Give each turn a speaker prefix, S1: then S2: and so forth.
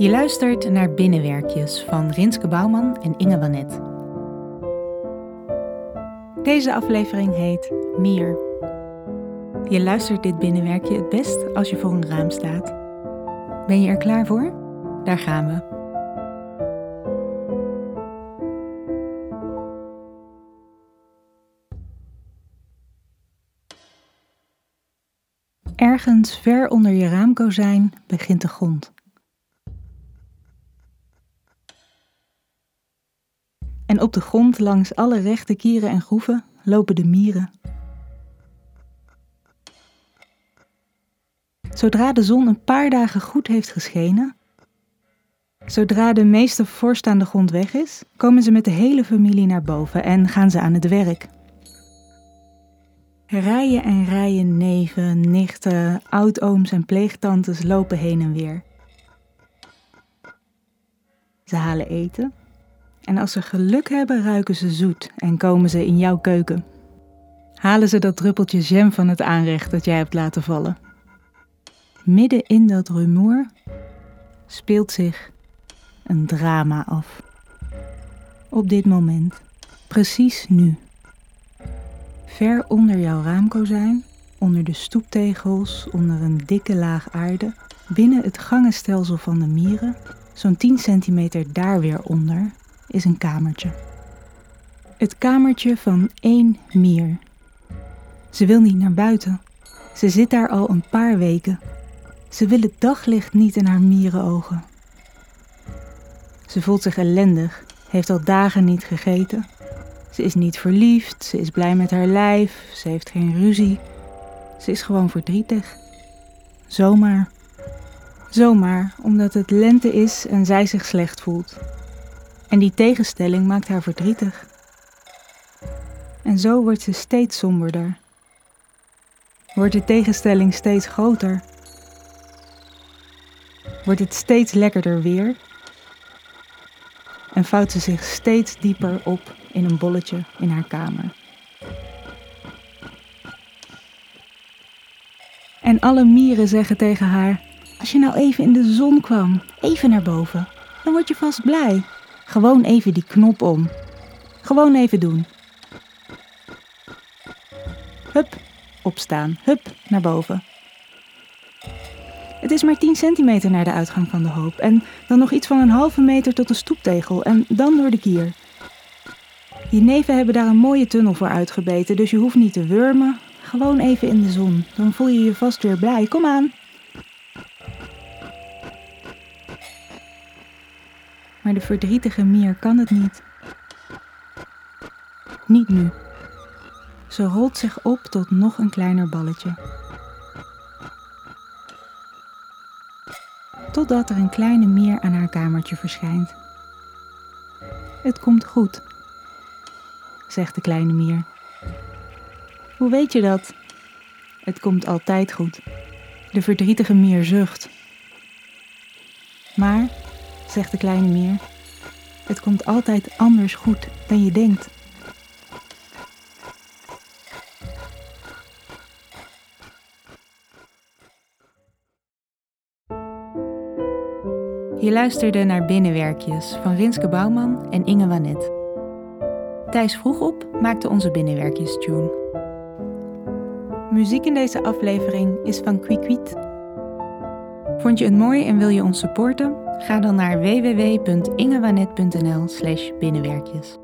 S1: Je luistert naar Binnenwerkjes van Rinske Bouwman en Inge Wanet. Deze aflevering heet Mier. Je luistert dit binnenwerkje het best als je voor een raam staat. Ben je er klaar voor? Daar gaan we. Ergens ver onder je raamkozijn begint de grond. Op de grond langs alle rechte kieren en groeven lopen de mieren. Zodra de zon een paar dagen goed heeft geschenen, zodra de meeste vorst aan de grond weg is, komen ze met de hele familie naar boven en gaan ze aan het werk. Rijen en rijen neven, nichten, oudooms en pleegtantes lopen heen en weer. Ze halen eten en als ze geluk hebben ruiken ze zoet en komen ze in jouw keuken. Halen ze dat druppeltje jam van het aanrecht dat jij hebt laten vallen. Midden in dat rumoer speelt zich een drama af. Op dit moment, precies nu. Ver onder jouw raamkozijn, onder de stoeptegels, onder een dikke laag aarde, binnen het gangenstelsel van de mieren, zo'n 10 centimeter daar weer onder, is een kamertje. Het kamertje van één mier. Ze wil niet naar buiten. Ze zit daar al een paar weken. Ze wil het daglicht niet in haar mierenogen. Ze voelt zich ellendig, heeft al dagen niet gegeten. Ze is niet verliefd, ze is blij met haar lijf, ze heeft geen ruzie. Ze is gewoon verdrietig. Zomaar. Zomaar, omdat het lente is en zij zich slecht voelt. En die tegenstelling maakt haar verdrietig. En zo wordt ze steeds somberder. Wordt de tegenstelling steeds groter. Wordt het steeds lekkerder weer. En vouwt ze zich steeds dieper op in een bolletje in haar kamer. En alle mieren zeggen tegen haar: Als je nou even in de zon kwam, even naar boven, dan word je vast blij. Gewoon even die knop om. Gewoon even doen. Hup, opstaan. Hup, naar boven. Het is maar 10 centimeter naar de uitgang van de hoop. En dan nog iets van een halve meter tot de stoeptegel. En dan door de kier. Je neven hebben daar een mooie tunnel voor uitgebeten. Dus je hoeft niet te wurmen. Gewoon even in de zon. Dan voel je je vast weer blij. Kom aan. Maar de verdrietige mier kan het niet. Niet nu. Ze rolt zich op tot nog een kleiner balletje. Totdat er een kleine mier aan haar kamertje verschijnt. Het komt goed, zegt de kleine mier. Hoe weet je dat? Het komt altijd goed. De verdrietige mier zucht. Maar zegt de kleine mier. Het komt altijd anders goed dan je denkt. Je luisterde naar Binnenwerkjes van Rinske Bouwman en Inge Wanet. Thijs vroeg op maakte onze Binnenwerkjes-tune. Muziek in deze aflevering is van Quiquit. Vond je het mooi en wil je ons supporten? Ga dan naar www.ingewanet.nl/binnenwerkjes.